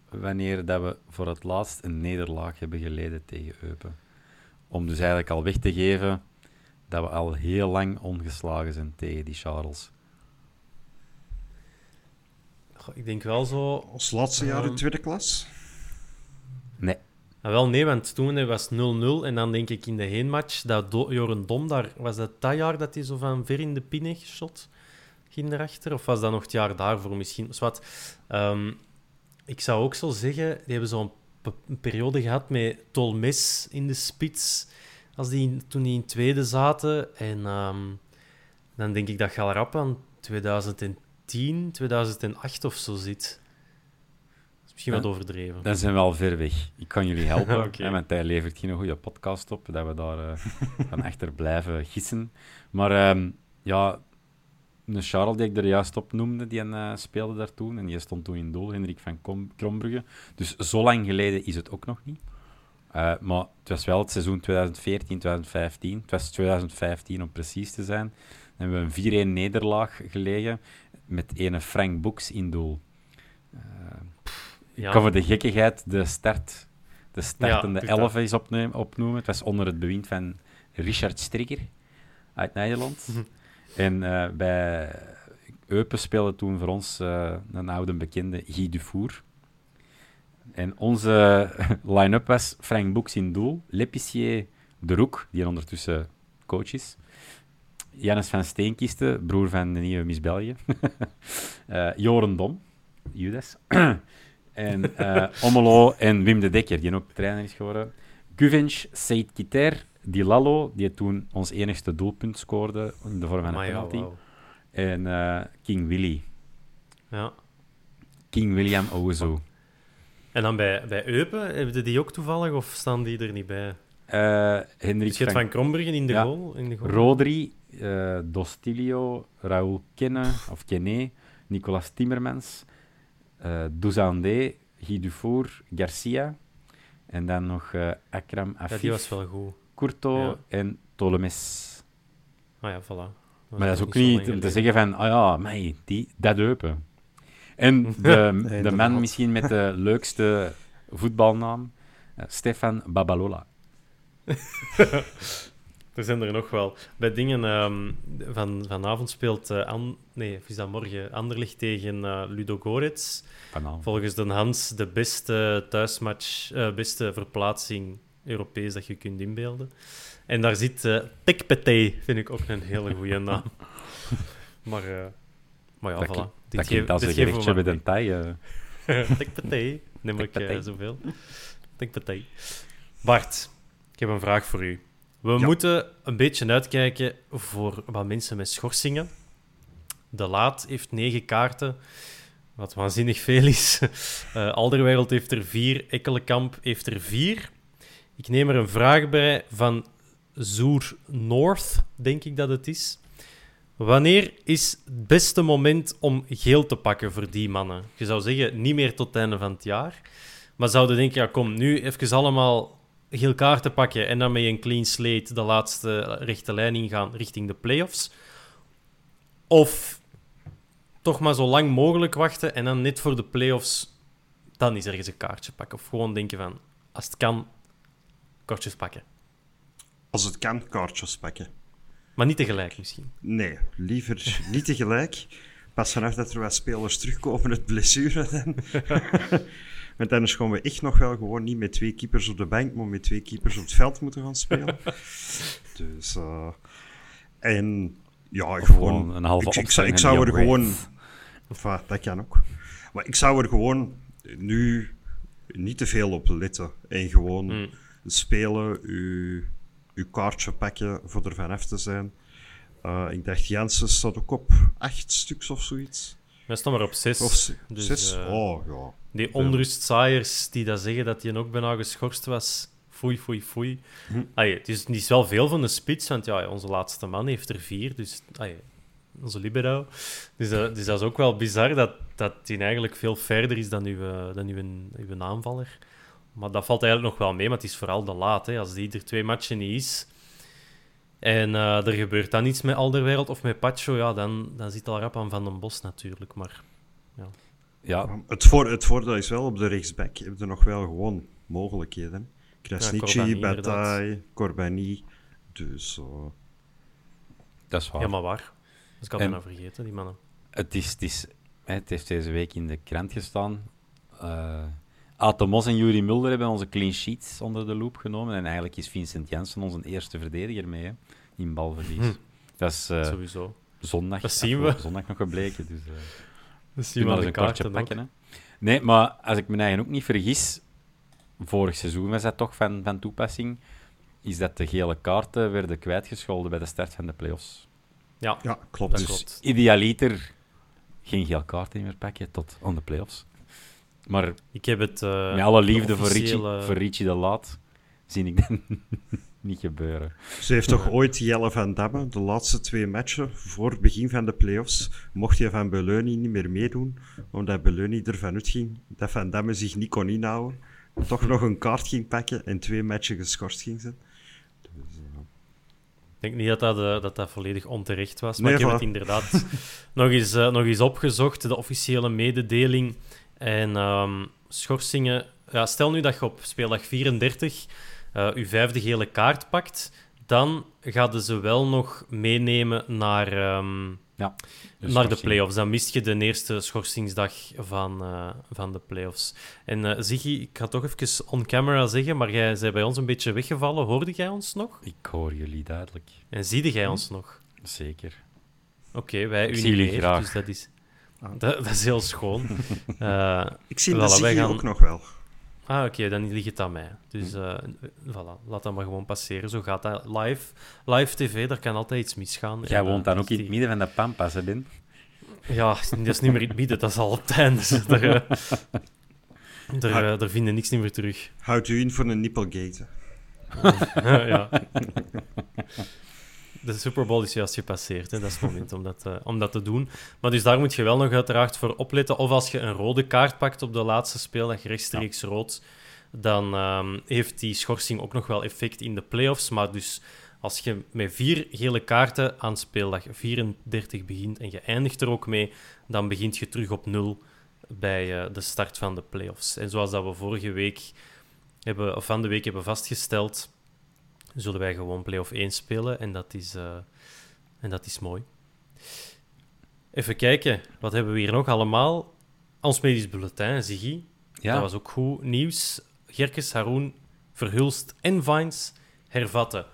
wanneer dat we voor het laatst een nederlaag hebben geleden tegen Eupen? Om dus eigenlijk al weg te geven dat we al heel lang ongeslagen zijn tegen die Charles.
Ik denk wel zo...
Ons laatste jaar in ehm, tweede klas?
Nee.
Nou, wel nee, want toen was 0-0 en dan denk ik in de heenmatch dat Do Joren Dom daar... Was dat dat jaar dat hij zo van ver in de pinne shot ging erachter? Of was dat nog het jaar daarvoor misschien? Wat, um, ik zou ook zo zeggen, die hebben zo'n een periode gehad met Tolmes in de spits, als die, toen die in tweede zaten. En um, dan denk ik dat Galarap aan 2010 2010, 2008 of zo zit. Dat is misschien wat overdreven.
Dan zijn we al ver weg. Ik kan jullie helpen. okay. Want hij levert geen goede podcast op, dat we daar uh, van achter blijven gissen. Maar um, ja, een Charles die ik er juist op noemde, die uh, speelde daar toen. En die stond toen in doel, Hendrik van Kom Krombrugge. Dus zo lang geleden is het ook nog niet. Uh, maar het was wel het seizoen 2014, 2015. Het was 2015 om precies te zijn. Dan hebben we een 4-1 nederlaag gelegen met ene Frank Boeks in doel. Uh, ja. Ik kan voor de gekkigheid de start, de startende ja, elf eens opnemen, opnoemen. Het was onder het bewind van Richard Strigger uit Nederland. Mhm. En uh, bij Eupen speelde toen voor ons uh, een oude bekende Guy Dufour. En onze line-up was Frank Boeks in doel, L'Épicier de Roek, die ondertussen coach is, Jannes van Steenkisten, broer van de nieuwe Miss België. uh, Joren Dom, Judas. en uh, Omelo en Wim de Dekker, die ook trainer is geworden. Guvench, Said Kiter, Dilalo, die toen ons enigste doelpunt scoorde in de vorm van een penalty. Wow. En uh, King Willy.
Ja.
King William Owuzu.
En dan bij, bij Eupen, hebben die ook toevallig of staan die er niet bij?
Uh, Hendrik
van, van Krombergen in de, goal, in de goal.
Rodri, uh, Dostilio, Raúl Kenne, of Kenne, Nicolas Timmermans, uh, Douzandé, Guy Dufour, Garcia. En dan nog uh, Akram Afif.
Ja, die was wel goed.
Courto ja. en Tolemes.
Ah ja, voilà.
Dat maar dat is ook niet om te zeggen van, ah oh ja, mei, die, dat Eupen. En de, nee, de man misschien met de leukste voetbalnaam, Stefan Babalola.
er zijn er nog wel. Bij dingen um, van, vanavond speelt uh, An nee, is dat morgen Anderlicht tegen uh, Ludo Gorets. Volgens de Hans de beste thuismatch, uh, beste verplaatsing Europees dat je kunt inbeelden. En daar zit uh, vind ik ook een hele goede naam. maar, maar ja,
dat
voilà.
Dit dat klinkt als een gerechtje met een taai.
Tekpetey, neem ik zoveel. Tekpetey. Bart, ik heb een vraag voor u. We ja. moeten een beetje uitkijken voor wat mensen met schorsingen. De Laat heeft negen kaarten, wat waanzinnig veel is. Uh, Alderwereld heeft er vier, Ekkelenkamp heeft er vier. Ik neem er een vraag bij van Zoer North, denk ik dat het is. Wanneer is het beste moment om geel te pakken voor die mannen? Je zou zeggen, niet meer tot het einde van het jaar. Maar zouden denken, ja kom, nu even allemaal geel kaarten pakken en dan met een clean slate de laatste rechte lijn ingaan richting de playoffs? Of toch maar zo lang mogelijk wachten en dan net voor de playoffs dan is ergens een kaartje pakken? Of gewoon denken van, als het kan, kortjes pakken?
Als het kan, kaartjes pakken.
Maar niet tegelijk misschien?
Nee, liever niet tegelijk. Pas vanaf dat er wat spelers terugkomen het blessure. Dan. Want dan is gewoon we echt nog wel gewoon niet met twee keepers op de bank, maar met twee keepers op het veld moeten gaan spelen. dus, uh, en ja, gewoon, gewoon,
een halve
ik, ik, ik, ik zou er gewoon, enfin, dat kan ook. Maar ik zou er gewoon nu niet te veel op letten en gewoon mm. spelen, uw kaartje pakken voor er vanaf te zijn. Uh, ik dacht, Jansen staat ook op acht stuks of zoiets.
Wij staan maar op zes.
Of dus, zes? Uh, oh, ja.
Die onrustzaaiers die dat zeggen dat hij ook bijna geschorst was. Foei, foei, foei. Hm. Allee, het is niet wel veel van de spits, want ja, onze laatste man heeft er vier. Dus allee, onze libero. Dus, uh, dus dat is ook wel bizar dat, dat hij eigenlijk veel verder is dan uw, dan uw, uw aanvaller. Maar dat valt eigenlijk nog wel mee, maar het is vooral de laat. Hè. Als die er twee matchen niet is en uh, er gebeurt dan iets met Alderwereld of met Pacho, ja, dan, dan zit al rap aan Van den Bos natuurlijk. Maar, ja.
Ja.
Het, voor, het voordeel is wel op de rechtsback. Je hebt er nog wel gewoon mogelijkheden. Krasnici, ja, Bataille, Corbani. Dus. Uh...
Dat is waar.
Helemaal waar. Dus ik had nou vergeten, die mannen.
Het, is, het, is, het heeft deze week in de krant gestaan. Uh, Atomos en Juri Mulder hebben onze clean sheets onder de loep genomen. En eigenlijk is Vincent Janssen onze eerste verdediger mee hè, in balverlies. Hm. Dat is uh,
Sowieso.
zondag,
dat zien we.
zondag nog gebleken. Dus, uh,
dat zien we
eens een kaartje pakken. Hè. Nee, maar als ik me eigen ook niet vergis, vorig seizoen was dat toch van, van toepassing, is dat de gele kaarten werden kwijtgescholden bij de start van de playoffs.
Ja,
ja klopt.
Dus
klopt.
idealiter geen gele kaarten meer pakken tot aan de playoffs. Maar
ik heb het, uh,
met alle liefde voor, Richie, voor Richie de Laat zie ik dat niet gebeuren.
Ze heeft toch ooit Jelle van Damme, de laatste twee matchen voor het begin van de playoffs, mocht je van Beleuni niet meer meedoen, omdat Beleuni ervan uitging dat Van Damme zich niet kon inhouden, toch nog een kaart ging pakken en twee matchen geschorst ging zijn. Dus, uh...
Ik denk niet dat dat, uh, dat, dat volledig onterecht was, maar nee, ik heb het inderdaad nog, eens, uh, nog eens opgezocht, de officiële mededeling en um, schorsingen... Ja, stel nu dat je op speeldag 34 uh, je vijfde gele kaart pakt, dan gaan ze wel nog meenemen naar, um,
ja,
de naar de playoffs. Dan mist je de eerste schorsingsdag van, uh, van de playoffs. En uh, Ziggy, ik ga toch even on-camera zeggen, maar jij bent bij ons een beetje weggevallen. Hoorde jij ons nog?
Ik hoor jullie duidelijk.
En ziede jij ons nog?
Zeker.
Oké, okay, wij
ik u niet meer,
graag. dus dat is... Dat, dat, is heel schoon. Uh,
ik zie de Ziggy gaan... ook nog wel.
Ah, oké, okay, dan ligt het aan mij. Dus uh, voilà, laat dat maar gewoon passeren. Zo gaat dat. Live, live tv, daar kan altijd iets misgaan.
Jij en, woont dan ook in het midden van de Pampas, hè, Ben?
Ja, dat is niet meer in het midden, dat is al op het einde. Er, er vinden niks meer terug.
Houdt u in voor een nipplegate.
ja. De Super Bowl is juist gepasseerd. Hè. Dat is het moment om dat, uh, om dat te doen. Maar dus daar moet je wel nog uiteraard voor opletten. Of als je een rode kaart pakt op de laatste speeldag, rechtstreeks rood, dan um, heeft die schorsing ook nog wel effect in de playoffs. Maar dus als je met vier gele kaarten aan speeldag 34 begint en je eindigt er ook mee, dan begint je terug op nul bij uh, de start van de playoffs. En zoals dat we vorige week hebben, of van de week hebben vastgesteld, zullen wij gewoon play-off 1 spelen. En dat is, uh, en dat is mooi. Even kijken, wat hebben we hier nog allemaal? Ons medisch bulletin, Ziggy. Ja. Dat was ook goed nieuws. Gerkes, Haroon, Verhulst en Vines hervatten.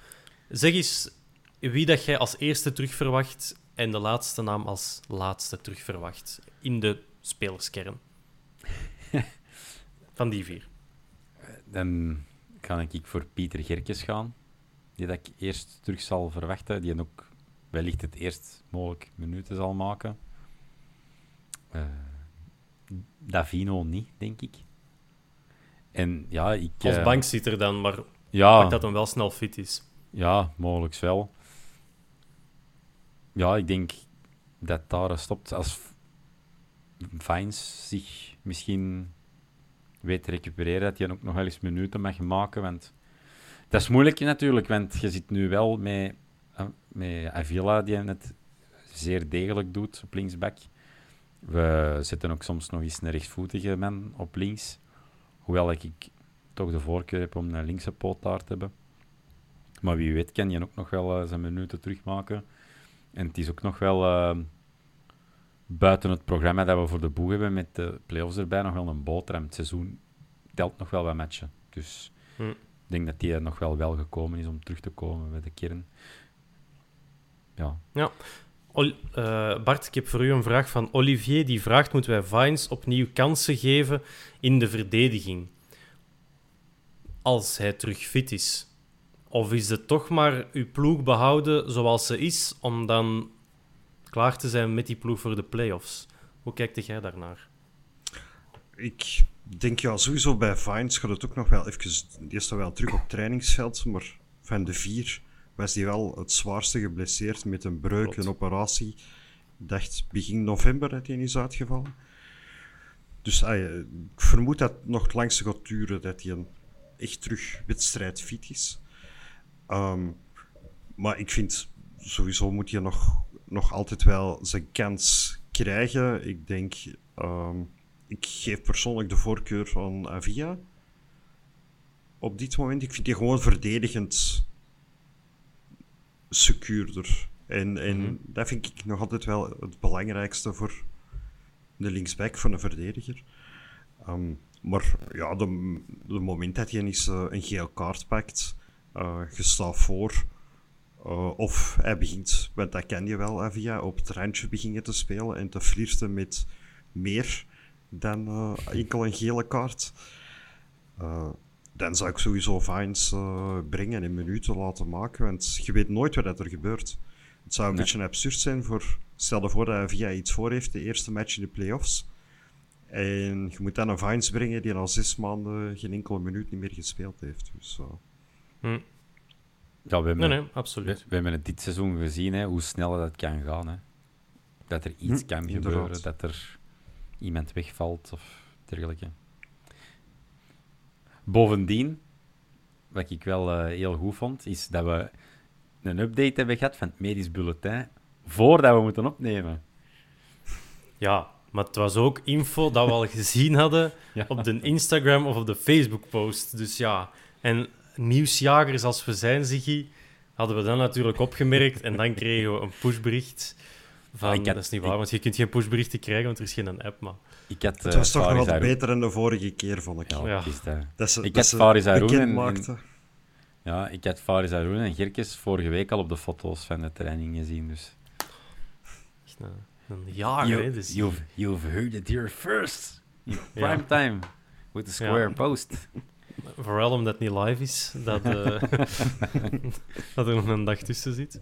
Zeg eens wie dat jij als eerste terugverwacht en de laatste naam als laatste terugverwacht in de spelerskern. Van die vier.
Dan kan ik voor Pieter Gerkes gaan die dat ik eerst terug zal verwachten, die ook wellicht het eerst mogelijk minuten zal maken. Uh, Davino niet, denk ik. En ja, ik...
Als uh, bankzitter dan, maar ja, dat hem wel snel fit is.
Ja, mogelijk wel. Ja, ik denk dat daar stopt als Vines zich misschien weet te recupereren, dat hij ook nog wel eens minuten mag maken, want dat is moeilijk natuurlijk, want je zit nu wel met, met Avila, die het zeer degelijk doet op linksback. We zetten ook soms nog eens een rechtsvoetige man op links. Hoewel ik toch de voorkeur heb om een linkse poot te hebben. Maar wie weet kan je ook nog wel uh, zijn minuten terugmaken. En het is ook nog wel uh, buiten het programma dat we voor de boeg hebben met de play-offs erbij nog wel een boterham. Het seizoen telt nog wel wat matchen. Dus hm. Ik denk dat die nog wel wel gekomen is om terug te komen bij de kern. Ja.
ja. Uh, Bart, ik heb voor u een vraag van Olivier. Die vraagt: moeten wij Vines opnieuw kansen geven in de verdediging? Als hij terug fit is. Of is het toch maar uw ploeg behouden zoals ze is, om dan klaar te zijn met die ploeg voor de playoffs? Hoe kijkt jij daarnaar?
Ik denk ja, sowieso bij Vines gaat het ook nog wel even. Die is dan wel terug op trainingsveld, maar van de vier was die wel het zwaarste geblesseerd met een breuk, een operatie. Ik dacht begin november dat hij is uitgevallen. Dus ik vermoed dat het nog het langste gaat duren dat hij een echt terug wedstrijdfit is. Um, maar ik vind sowieso moet je nog, nog altijd wel zijn kans krijgen. Ik denk. Um, ik geef persoonlijk de voorkeur aan Avia. Op dit moment. Ik vind die gewoon verdedigend secuurder. En, en mhm. dat vind ik nog altijd wel het belangrijkste voor de linksback van een verdediger. Um, maar ja, de, de moment dat je eens uh, een geel kaart pakt, uh, je staat voor. Uh, of hij begint, want dat ken je wel, Avia, op het randje beginnen te spelen en te flirten met meer dan uh, enkel een gele kaart. Uh, dan zou ik sowieso Vines uh, brengen en minuten laten maken, want je weet nooit wat er gebeurt. Het zou een beetje absurd zijn voor... Stel je voor dat hij via iets voor heeft, de eerste match in de playoffs. En je moet dan een Vines brengen die al zes maanden geen enkele minuut niet meer gespeeld heeft. Dus, hm.
Ja, we hebben,
nee, nee, absoluut.
We, we, hebben het dit seizoen gezien, hè, hoe snel dat kan gaan. Hè. Dat er iets hm, kan gebeuren, dat er iemand wegvalt of dergelijke. Bovendien, wat ik wel uh, heel goed vond, is dat we een update hebben gehad van het medisch bulletin voordat we moeten opnemen.
Ja, maar het was ook info dat we al gezien hadden op de Instagram of op de Facebook-post. Dus ja, en nieuwsjagers als we zijn, Ziggy, hadden we dan natuurlijk opgemerkt. En dan kregen we een pushbericht van, ik dat is niet waar, want je kunt geen pushberichten krijgen, want er is geen app. Maar...
Ik had,
het was uh, toch nog wat beter dan de vorige keer, vond ik.
Ja, ja. Dat. ik had Faris Haroun en, ja, ik had Faris Haroun en Gerkes vorige week al op de foto's van de training gezien. Dus.
Een, een jaar, you, hè? Dus...
You've, you've heard it here first. In prime time. With the square post.
Vooral omdat het niet live is, dat, uh, dat er nog een dag tussen zit.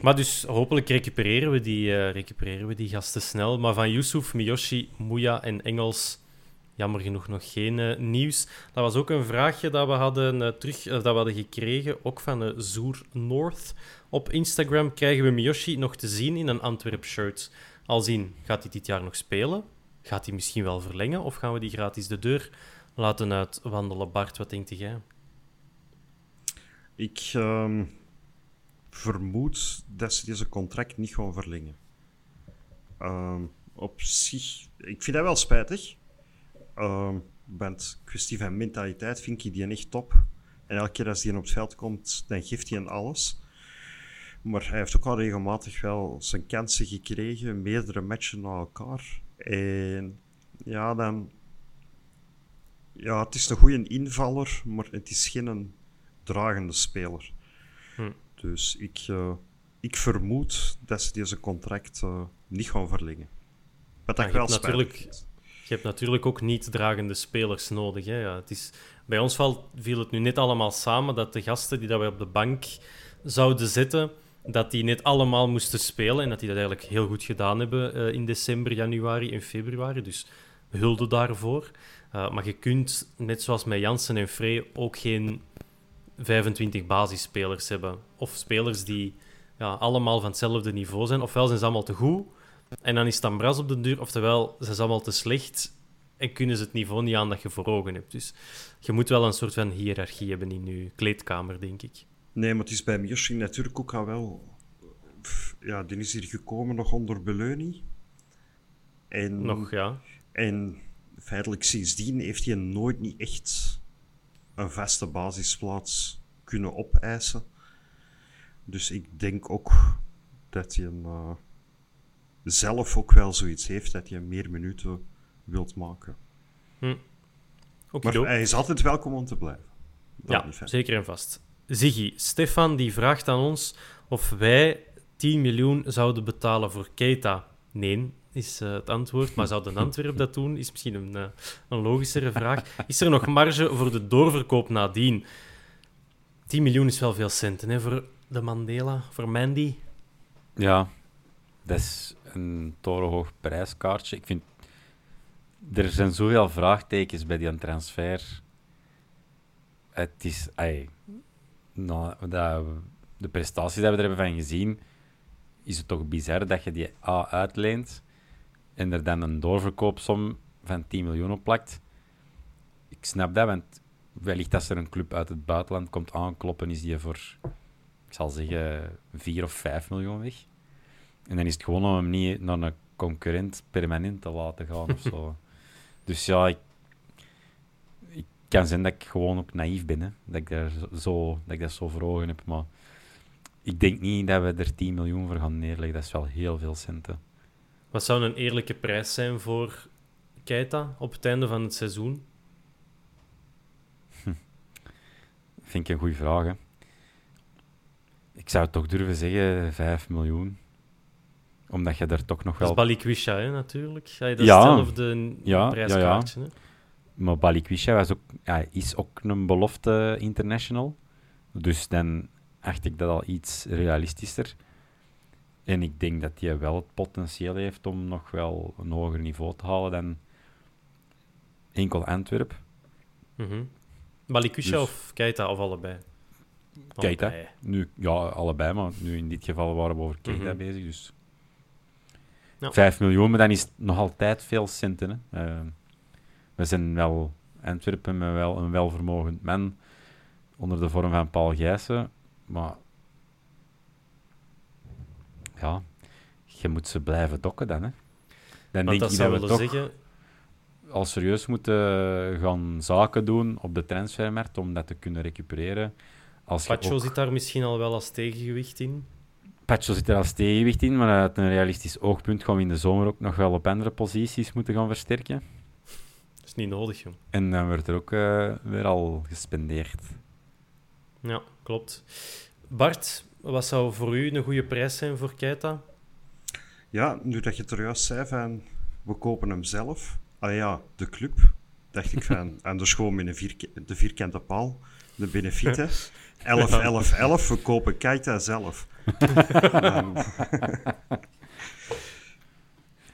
Maar dus hopelijk recupereren we die, uh, recupereren we die gasten snel. Maar van Yusuf, Miyoshi, Muya en Engels jammer genoeg nog geen nieuws. Dat was ook een vraagje dat we hadden, terug, dat we hadden gekregen, ook van Zoer North. Op Instagram krijgen we Miyoshi nog te zien in een Antwerp-shirt. Al zien, gaat hij dit jaar nog spelen? Gaat hij misschien wel verlengen? Of gaan we die gratis de deur laten uitwandelen? Bart, wat denkt jij?
Ik ehm, vermoed dat ze deze contract niet gaan verlengen. Ehm, op zich, ik vind dat wel spijtig. Um, want kwestie van mentaliteit vind ik die echt top. En elke keer als hij op het veld komt, dan geeft hij een alles. Maar hij heeft ook al regelmatig wel zijn kansen gekregen, meerdere matchen na elkaar. En ja, dan. Ja, het is een goede invaller, maar het is geen dragende speler. Dus ik, uh, ik vermoed dat ze deze contract uh, niet gaan verlengen. Wat dat wel natuurlijk,
Je hebt natuurlijk ook niet dragende spelers nodig. Hè? Ja, het is, bij ons valt, viel het nu net allemaal samen dat de gasten die dat we op de bank zouden zitten dat die net allemaal moesten spelen en dat die dat eigenlijk heel goed gedaan hebben uh, in december, januari en februari. Dus hulde daarvoor. Maar je kunt, net zoals met Jansen en Frey, ook geen 25 basisspelers hebben. Of spelers die ja, allemaal van hetzelfde niveau zijn. Ofwel zijn ze allemaal te goed en dan is het bras op de duur, oftewel zijn ze allemaal te slecht en kunnen ze het niveau niet aan dat je voor ogen hebt. Dus je moet wel een soort van hiërarchie hebben in je kleedkamer, denk ik.
Nee, maar het is bij Mirschi natuurlijk ook al wel... Ja, die is hier gekomen nog onder Beleuni. En,
nog, ja.
En feitelijk sindsdien heeft hij nooit niet echt een vaste basisplaats kunnen opeisen. Dus ik denk ook dat hij een, uh, zelf ook wel zoiets heeft dat hij meer minuten wilt maken. Hm. Maar hij is altijd welkom om te blijven.
ja, zeker en vast. Ziggy, Stefan die vraagt aan ons of wij 10 miljoen zouden betalen voor Keita. Nee, is uh, het antwoord. Maar zou de Antwerp dat doen? Is misschien een, uh, een logischere vraag. Is er nog marge voor de doorverkoop nadien? 10 miljoen is wel veel centen hè, voor de Mandela, voor Mandy.
Ja, dat is een torenhoog prijskaartje. Ik vind... Er zijn zoveel vraagtekens bij die transfer. Het is... Ay, nou, dat, de prestaties die we er hebben van gezien, is het toch bizar dat je die A uitleent en er dan een doorverkoopsom van 10 miljoen op plakt. Ik snap dat, want wellicht als er een club uit het buitenland komt aankloppen, is die voor, ik zal zeggen, 4 of 5 miljoen weg. En dan is het gewoon om hem niet naar een concurrent permanent te laten gaan of zo. dus ja, ik, kan zijn dat ik gewoon ook naïef ben. Hè. Dat, ik daar zo, dat ik dat zo voor ogen heb. Maar ik denk niet dat we er 10 miljoen voor gaan neerleggen. Dat is wel heel veel centen.
Wat zou een eerlijke prijs zijn voor Keita op het einde van het seizoen?
Hm. Vind ik een goede vraag. Hè. Ik zou toch durven zeggen 5 miljoen. Omdat je daar toch nog wel...
Dat is Balikwisha, hè, natuurlijk. Ja, dat is ja, hetzelfde ja, prijskaartje. Ja, ja.
Maar Balikwisha was ook, ja, is ook een belofte international. Dus dan acht ik dat al iets realistischer. En ik denk dat hij wel het potentieel heeft om nog wel een hoger niveau te halen dan enkel Antwerp.
Mm -hmm. Balikwisha dus, of Keita of allebei?
Keita. Nu, ja, allebei, maar nu in dit geval waren we over Keita mhm. bezig. Dus ja. 5 miljoen, maar dan is het nog altijd veel centen. Hè. Uh, we zijn wel Antwerpen met wel een welvermogend man onder de vorm van Paul Gijssen. Maar ja, je moet ze blijven dokken dan. Hè. Dan denk
dat
ik
dat
we toch
zeggen...
al serieus moeten gaan zaken doen op de transfermarkt om dat te kunnen recupereren.
Als Pacho ook... zit daar misschien al wel als tegengewicht in.
Pacho zit er als tegengewicht in, maar uit een realistisch oogpunt gaan we in de zomer ook nog wel op andere posities moeten gaan versterken
is niet nodig, joh.
En dan werd er ook uh, weer al gespendeerd.
Ja, klopt. Bart, wat zou voor u een goede prijs zijn voor Keita?
Ja, nu dat je het er juist zei van we kopen hem zelf. Ah ja, de club. Dacht ik van, anders gewoon met een de vierkante paal. De benefieten. 11, 11, 11. We kopen Keita zelf.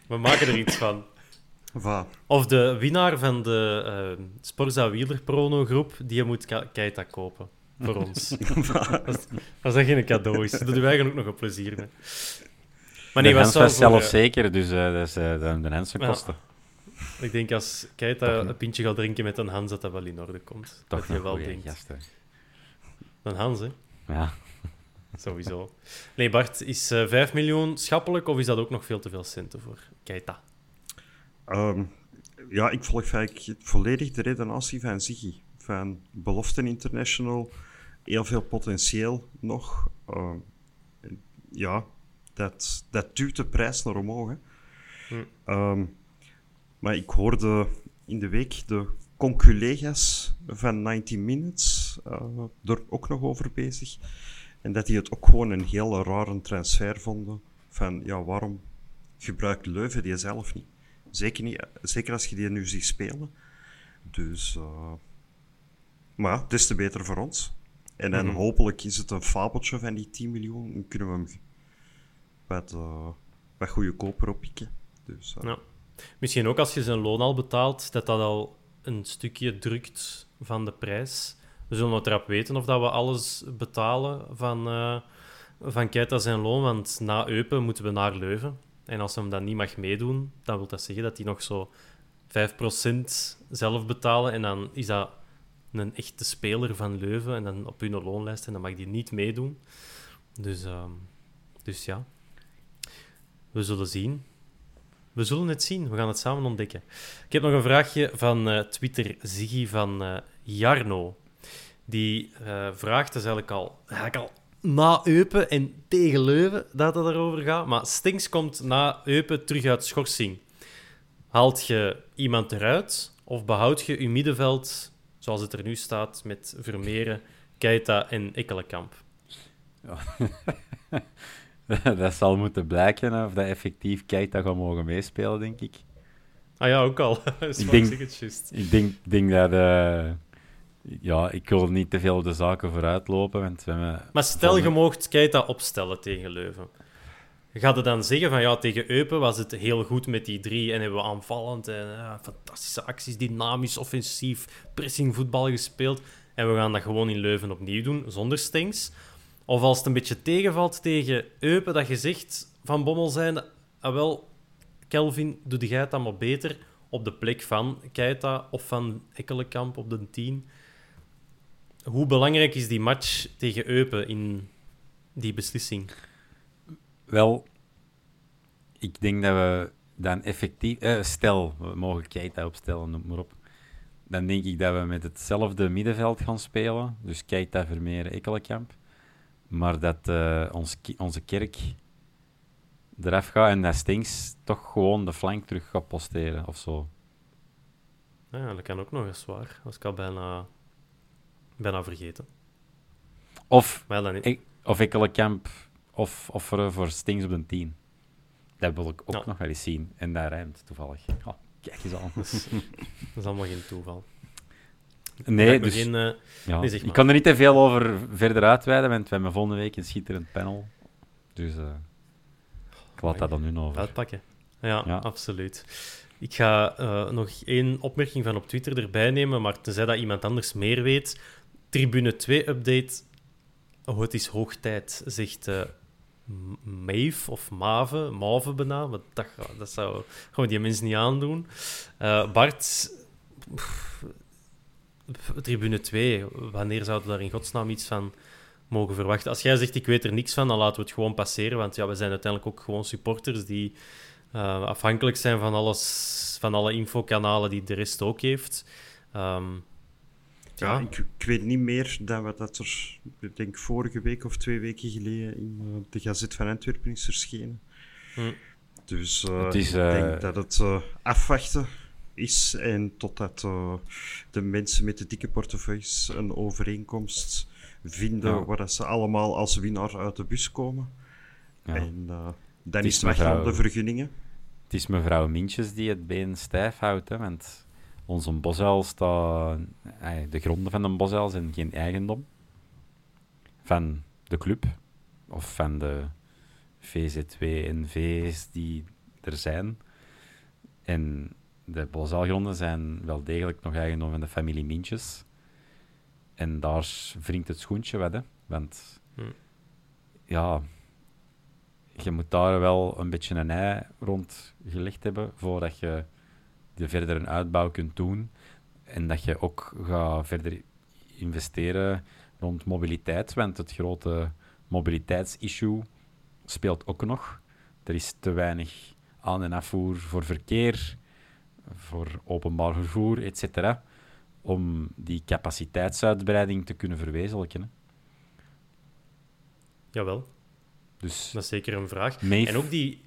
we maken er iets van. Of de winnaar van de uh, Sporza Wieler Prono groep, die moet Keita kopen. Voor ons. als, als dat geen cadeau is. Dat doet wij ook nog een plezier mee.
Maar nee, was zelf voor, zeker, dus uh, dat is uh, de, de Hensen kosten.
Ik denk als Keita een pintje gaat drinken met een Hans, dat dat wel in orde komt.
Toch
dat
je wel denkt. Gast,
een Hans, hè?
Ja.
Sowieso. Nee, Bart, is uh, 5 miljoen schappelijk of is dat ook nog veel te veel centen voor Keita?
Um, ja, ik volg eigenlijk volledig de redenatie van Ziggy. Van Beloften International, heel veel potentieel nog. Uh, ja, dat, dat duwt de prijs naar omhoog. Hm. Um, maar ik hoorde in de week de conculega's van 90 Minutes uh, er ook nog over bezig. En dat die het ook gewoon een hele rare transfer vonden. Van ja, waarom gebruikt Leuven die zelf niet? Zeker, niet, zeker als je die nu ziet spelen. Dus, uh, maar des te beter voor ons. En dan mhm. hopelijk is het een fabeltje van die 10 miljoen. Dan kunnen we hem wat, uh, wat goedkoper oppikken. Dus,
uh. ja. Misschien ook als je zijn loon al betaalt, dat dat al een stukje drukt van de prijs. We zullen wat erop weten of dat we alles betalen van, uh, van Keita zijn loon. Want na Eupen moeten we naar Leuven. En als hem dan niet mag meedoen, dan wil dat zeggen dat hij nog zo 5% zelf betalen. En dan is dat een echte speler van Leuven. En dan op hun loonlijst. En dan mag die niet meedoen. Dus, uh, dus ja. We zullen zien. We zullen het zien. We gaan het samen ontdekken. Ik heb nog een vraagje van uh, Twitter Ziggy van uh, Jarno. Die uh, vraagt, eigenlijk al, eigenlijk al na Eupen en tegen Leuven dat het erover gaat. Maar Stinks komt na Eupen terug uit schorsing. Haalt je iemand eruit of behoud je je middenveld zoals het er nu staat met Vermeeren, Keita en Ekkelenkamp? Ja.
dat zal moeten blijken of dat effectief Keita gaat mogen meespelen, denk ik.
Ah ja, ook al.
ik, denk, ik denk, denk dat... Uh, ja, ik wil niet te veel op de zaken vooruitlopen. Want we
maar stel je mocht Keita opstellen tegen Leuven. Gaat het dan zeggen van ja, tegen Eupen was het heel goed met die drie en hebben we aanvallend en ja, fantastische acties, dynamisch, offensief, pressingvoetbal gespeeld. En we gaan dat gewoon in Leuven opnieuw doen, zonder Stengs. Of als het een beetje tegenvalt tegen Eupen, dat je zegt van Bommel zijn, ah wel, Kelvin, doe jij het dan maar beter op de plek van Keita of van Ekkelenkamp op de 10. Hoe belangrijk is die match tegen Eupen in die beslissing?
Wel, ik denk dat we dan effectief... Eh, stel, we mogen Keita opstellen, noem maar op. Dan denk ik dat we met hetzelfde middenveld gaan spelen. Dus Keita, Vermeer, Ekkelenkamp. Maar dat uh, ons, onze kerk eraf gaat en dat Stinks toch gewoon de flank terug gaat posteren of zo.
Ja, dat kan ook nog eens waar. Dat is ik al bijna, bijna vergeten.
Of, ik, of Ekkelenkamp of, of voor, voor Stings op een 10. Dat wil ik ook nog wel eens zien. En daar rijmt toevallig. Oh, kijk eens aan.
dat is allemaal geen toeval.
Nee, dus, uh, ja. ik kan er niet te veel over verder uitweiden, want we hebben volgende week een schitterend panel. Dus uh, ik laat dat dan nu over.
Uitpakken. Ja, ja. absoluut. Ik ga uh, nog één opmerking van op Twitter erbij nemen, maar tenzij dat iemand anders meer weet. Tribune 2-update. Oh, het is hoog tijd, zegt Maeve of Mave, Mave bijna. Maar dat, dat zou gewoon die mensen niet aandoen. Uh, Bart, Tribune 2, wanneer zouden we daar in godsnaam iets van mogen verwachten? Als jij zegt, ik weet er niks van, dan laten we het gewoon passeren. Want ja, we zijn uiteindelijk ook gewoon supporters die uh, afhankelijk zijn van, alles, van alle infokanalen die de rest ook heeft. Um,
ja, ja ik, ik, weet niet meer dan wat dat er, ik denk vorige week of twee weken geleden in uh, de Gazet van Antwerpen is verschenen. Hm. Dus uh, is, ik denk dat het afwachten is en totdat uh, de mensen met de dikke portefeuilles een overeenkomst vinden ja. waar dat ze allemaal als winnaar uit de bus komen. Ja. En uh, dan is het mevrouw, de vergunningen.
Het is mevrouw Mintjes die het been stijf houdt, hè, want onze bosuil staat... Eh, de gronden van een bosuil zijn geen eigendom van de club of van de VZ2 en V's die er zijn. En de Bozaalgronden zijn wel degelijk nog eigendom van de familie Mintjes. En daar wringt het schoentje wat, hè. Want
Hm.
ja, je moet daar wel een beetje een ei rond gelegd hebben voordat je de verder een uitbouw kunt doen. En dat je ook gaat verder investeren rond mobiliteit. Want het grote mobiliteitsissue speelt ook nog. Er is te weinig aan- en afvoer voor verkeer, voor openbaar vervoer, etc. Om die capaciteitsuitbreiding te kunnen verwezenlijken. hè.
Jawel,
Dus
dat is zeker een vraag.
Meef-
En ook die...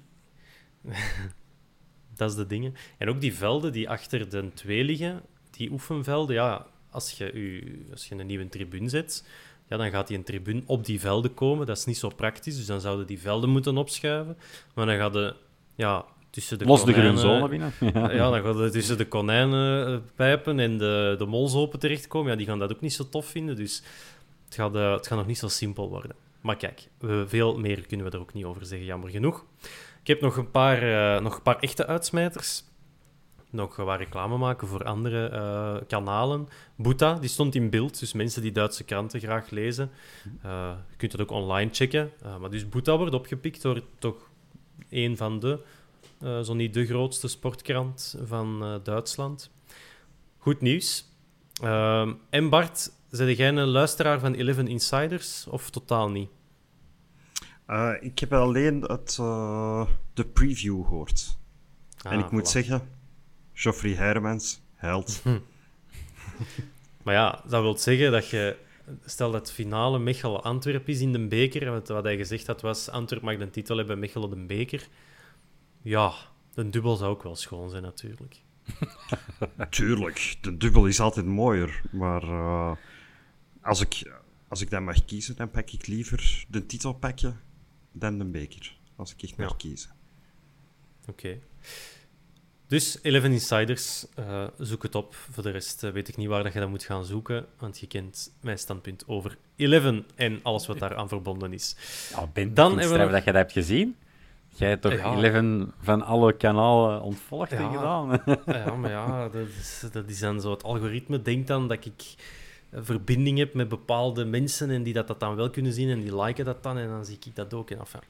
dat is de dingen. En ook die velden die achter de twee liggen, die oefenvelden, ja, als je, u, als je een nieuwe tribune zet, ja, dan gaat die een tribune op die velden komen. Dat is niet zo praktisch, dus dan zouden die velden moeten opschuiven. Maar dan gaat de, ja, tussen de
los de groene
konijnen-
zone binnen.
Ja, dan gaat het tussen de konijnenpijpen en de, de molzopen terechtkomen. Ja, die gaan dat ook niet zo tof vinden, dus het gaat, eh, het gaat nog niet zo simpel worden. Maar kijk, veel meer kunnen we er ook niet over zeggen, jammer genoeg. Ik heb nog een paar, eh, nog een paar echte uitsmijters. Nog wat reclame maken voor andere eh, kanalen. Boeta, die stond in beeld, dus mensen die Duitse kranten graag lezen. eh, je kunt dat ook online checken. Eh, maar dus Boeta wordt opgepikt door toch een van de, eh, zo niet de grootste sportkrant van eh, Duitsland. Goed nieuws. Ehm, en Bart, zijn jij een luisteraar van Eleven Insiders of totaal niet?
Eh, ik heb alleen het, eh, de preview gehoord. en
Ah,
ik moet zeggen, Geoffrey Hermans, held.
Maar ja, dat wil zeggen dat je... Stel dat het finale Mechelen-Antwerp is in de beker. Wat, wat hij gezegd had was, Antwerp mag de titel hebben, Mechelen de beker. Ja, een dubbel zou ook wel schoon zijn natuurlijk.
Tuurlijk, de dubbel is altijd mooier. Maar eh, als, ik, als ik dan mag kiezen, dan pak ik liever de titel pakken dan de beker. Als ik echt mag
Ja.
kiezen.
Oké. Dus Eleven Insiders, eh, zoek het op. Voor de rest eh, weet ik niet waar dat je dat moet gaan zoeken, want je kent mijn standpunt over Eleven en alles wat daar aan verbonden is.
Ja, ben,
Dan hebben we nog-
dat je dat hebt gezien. Jij hebt toch
Ja.
Eleven van alle kanalen ontvolgd en
Ja.
gedaan?
Ja, maar ja, dat is, dat is dan zo. Het algoritme denkt dan dat ik verbinding heb met bepaalde mensen en die dat, dat dan wel kunnen zien en die liken dat dan en dan zie ik dat ook. En enfin,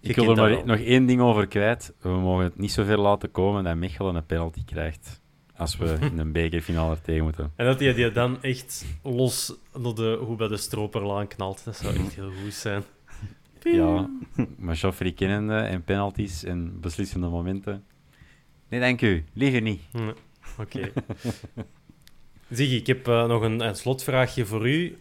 Ik wil er maar
wel.
nog één ding over kwijt. We mogen het niet zo ver laten komen dat Mechelen een penalty krijgt. Als we in een bekerfinale er tegen moeten.
En dat hij die dan echt los naar de, hoe bij de stroperlaan knalt. Dat zou echt heel goed zijn.
Ja, maar Joffrey kennende en penalties en beslissende momenten. Nee, dank u. Liever niet.
Nee, Oké. Ziggy, ik heb eh, nog een, een slotvraagje voor u.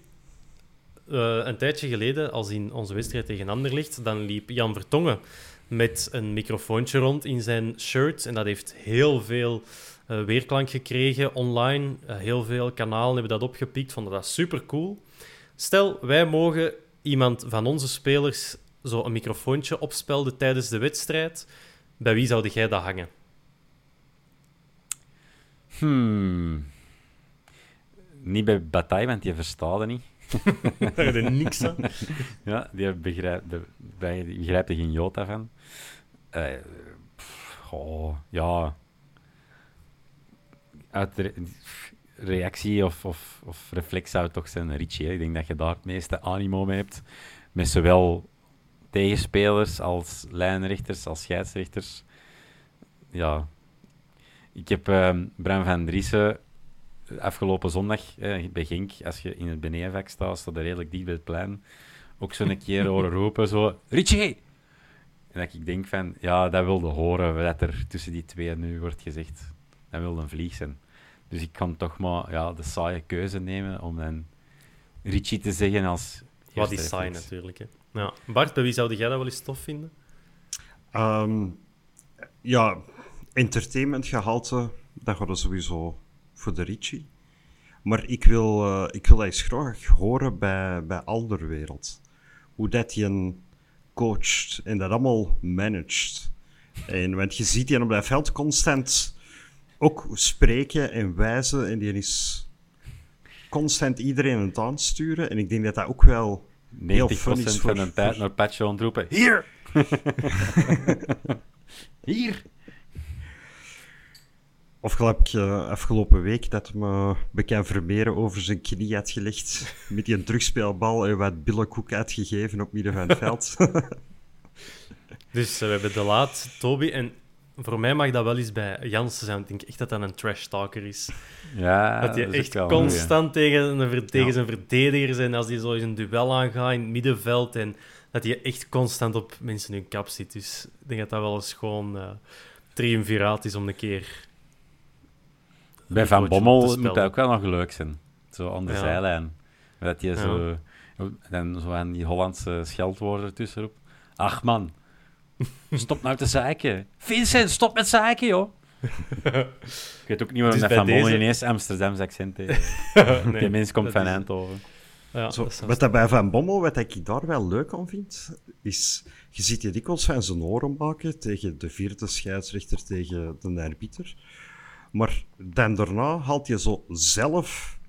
Eh, een tijdje geleden, als in onze wedstrijd tegen Anderlicht, dan liep Jan Vertongen met een microfoontje rond in zijn shirt. En dat heeft heel veel eh, weerklank gekregen online. Heel veel kanalen hebben dat opgepikt, vonden dat super cool. Stel, wij mogen iemand van onze spelers zo een microfoontje opspelden tijdens de wedstrijd. Bij wie zou jij dat hangen?
Hmm. Niet bij Bataille, want die verstaat niet.
Daar je niks aan.
Ja, die begrijpt, die er geen jota van. Eh, pff, oh, ja. Uit re- reactie of, of, of reflex zou het toch zijn Richie. hè. Ik denk dat je daar het meeste animo mee hebt. Met zowel tegenspelers als lijnrechters, als scheidsrechters. Ja. Ik heb ehm Bram van Driessen afgelopen zondag eh, bij Genk, als je in het benedenvak staat, staat er redelijk dicht bij het plein, ook zo'n keer horen roepen, zo, Richie! En dat ik denk van, ja, dat wilde horen, wat er tussen die twee nu wordt gezegd. Dat wilde een vlieg zijn. Dus ik kan toch maar ja, de saaie keuze nemen om dan Richie te zeggen als
Wat is saai natuurlijk. Hè. Ja. Bart, bij wie zou jij dat wel eens tof vinden?
Ehm, ja, entertainmentgehalte, dat gaat er sowieso voor de Richie. Maar ik wil, eh, ik wil dat eens graag horen bij, bij Alderwereld. Hoe dat een coacht en dat allemaal managt. En, want je ziet die op dat veld constant ook spreken en wijzen. En die is constant iedereen aan het aansturen. En ik denk dat dat ook wel heel
90%
fun is
van
voor...
tijd
voor-
naar Patje ontroepen. Hier! Hier!
Of ik uh, afgelopen week dat me bekend Vermeeren over zijn knie had gelegd met die een terugspeelbal en wat billenkoek uitgegeven op midden van het veld.
dus we hebben De Laat, Toby en voor mij mag dat wel eens bij Jansen zijn. Ik denk echt dat dat een trash talker is.
Ja,
dat hij echt constant tegen, een, tegen zijn verdedigers en als hij zo eens een duel aangaat in het middenveld en dat hij echt constant op mensen hun kap zit. Dus ik denk dat dat wel eens gewoon uh, triumviraat is om een keer...
Bij Van Bommel moet dat ook wel nog leuk zijn. Zo aan de zijlijn. Dat je zo... En zo aan die Hollandse scheldwoorden ertussenop. Ach man, Stop nou te zeiken. Vincent, stop met zeiken, joh. ik weet ook niet waarom dus dat van deze... ineens Amsterdamse accent heeft. nee, Die mens komt van Eindhoven.
Ja, Zo, wat dat bij Van Bommel, wat ik daar wel leuk aan vind, is... Je ziet je dikwijls van zijn oren maken tegen de vierde scheidsrechter, tegen de arbiter. Maar dan daarna haalt je zo zelf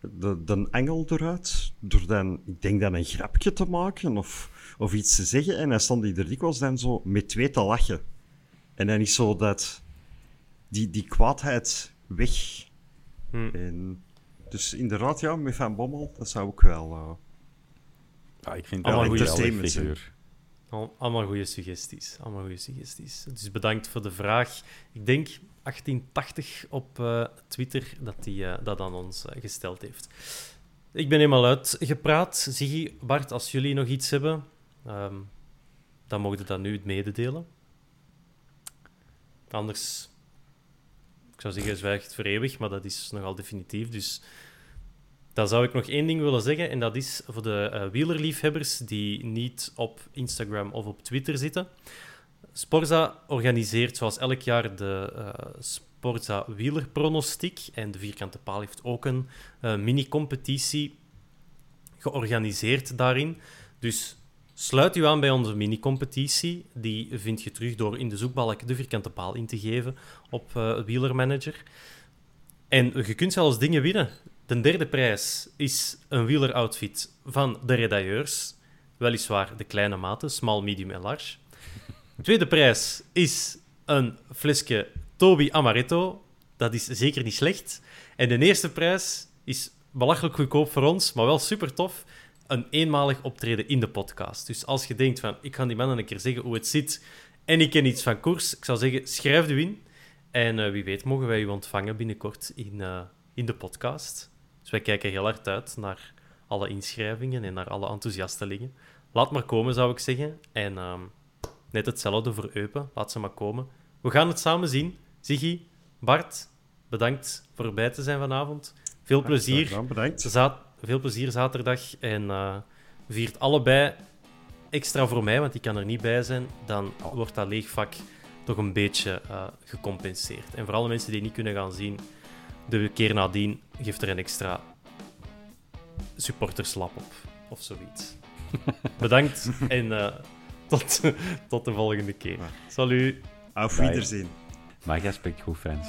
de, de engel eruit, door dan, ik denk dan een grapje te maken, of of iets te zeggen. En dan stond hij er dikwijls dan zo met twee te lachen. En dan is zo dat... Die, die kwaadheid weg. Hm. En, dus inderdaad, ja, met Van Bommel, dat zou ook wel... Uh,
ja, ik vind een goede figuur.
Allemaal goede suggesties. Allemaal goede suggesties. Dus bedankt voor de vraag. Ik denk 1880 op uh, Twitter dat hij uh, dat aan ons gesteld heeft. Ik ben helemaal uitgepraat. Ziggy, Bart, als jullie nog iets hebben, Um, dan mogen dat nu mededelen. Anders, ik zou zeggen, zwijgt voor eeuwig, maar dat is nogal definitief. Dus dan zou ik nog één ding willen zeggen, en dat is voor de wielerliefhebbers die niet op Instagram of op Twitter zitten. Sporza organiseert zoals elk jaar de uh, Sporza wielerpronostiek. En de Vierkante Paal heeft ook een uh, mini-competitie georganiseerd daarin. Dus Sluit u aan bij onze mini-competitie. Die vind je terug door in de zoekbalk de vierkante paal in te geven op uh, Wielermanager. En je kunt zelfs dingen winnen. De derde prijs is een wieleroutfit van de redailleurs. Weliswaar de kleine maten, small, medium en large. De tweede prijs is een flesje Toby Amaretto. Dat is zeker niet slecht. En de eerste prijs is belachelijk goedkoop voor ons, maar wel super tof een eenmalig optreden in de podcast. Dus als je denkt van, ik ga die mannen een keer zeggen hoe het zit en ik ken iets van koers, ik zou zeggen, schrijf u in. En uh, wie weet mogen wij u ontvangen binnenkort in, uh, in de podcast. Dus wij kijken heel hard uit naar alle inschrijvingen en naar alle enthousiastelingen. Laat maar komen, zou ik zeggen. En uh, net hetzelfde voor Eupen. Laat ze maar komen. We gaan het samen zien. Ziggy, Bart, bedankt voor erbij te zijn vanavond. Veel plezier.
Ja, bedankt
veel plezier zaterdag. En uh, viert allebei extra voor mij, want ik kan er niet bij zijn. Dan wordt dat leegvak toch een beetje uh, gecompenseerd. En voor alle mensen die niet kunnen gaan zien, de keer nadien geeft er een extra supporterslap op. Of zoiets. Bedankt en uh, tot, tot de volgende keer. Salut.
Auf Wiedersehen.
Maar jij spreekt goed Frans.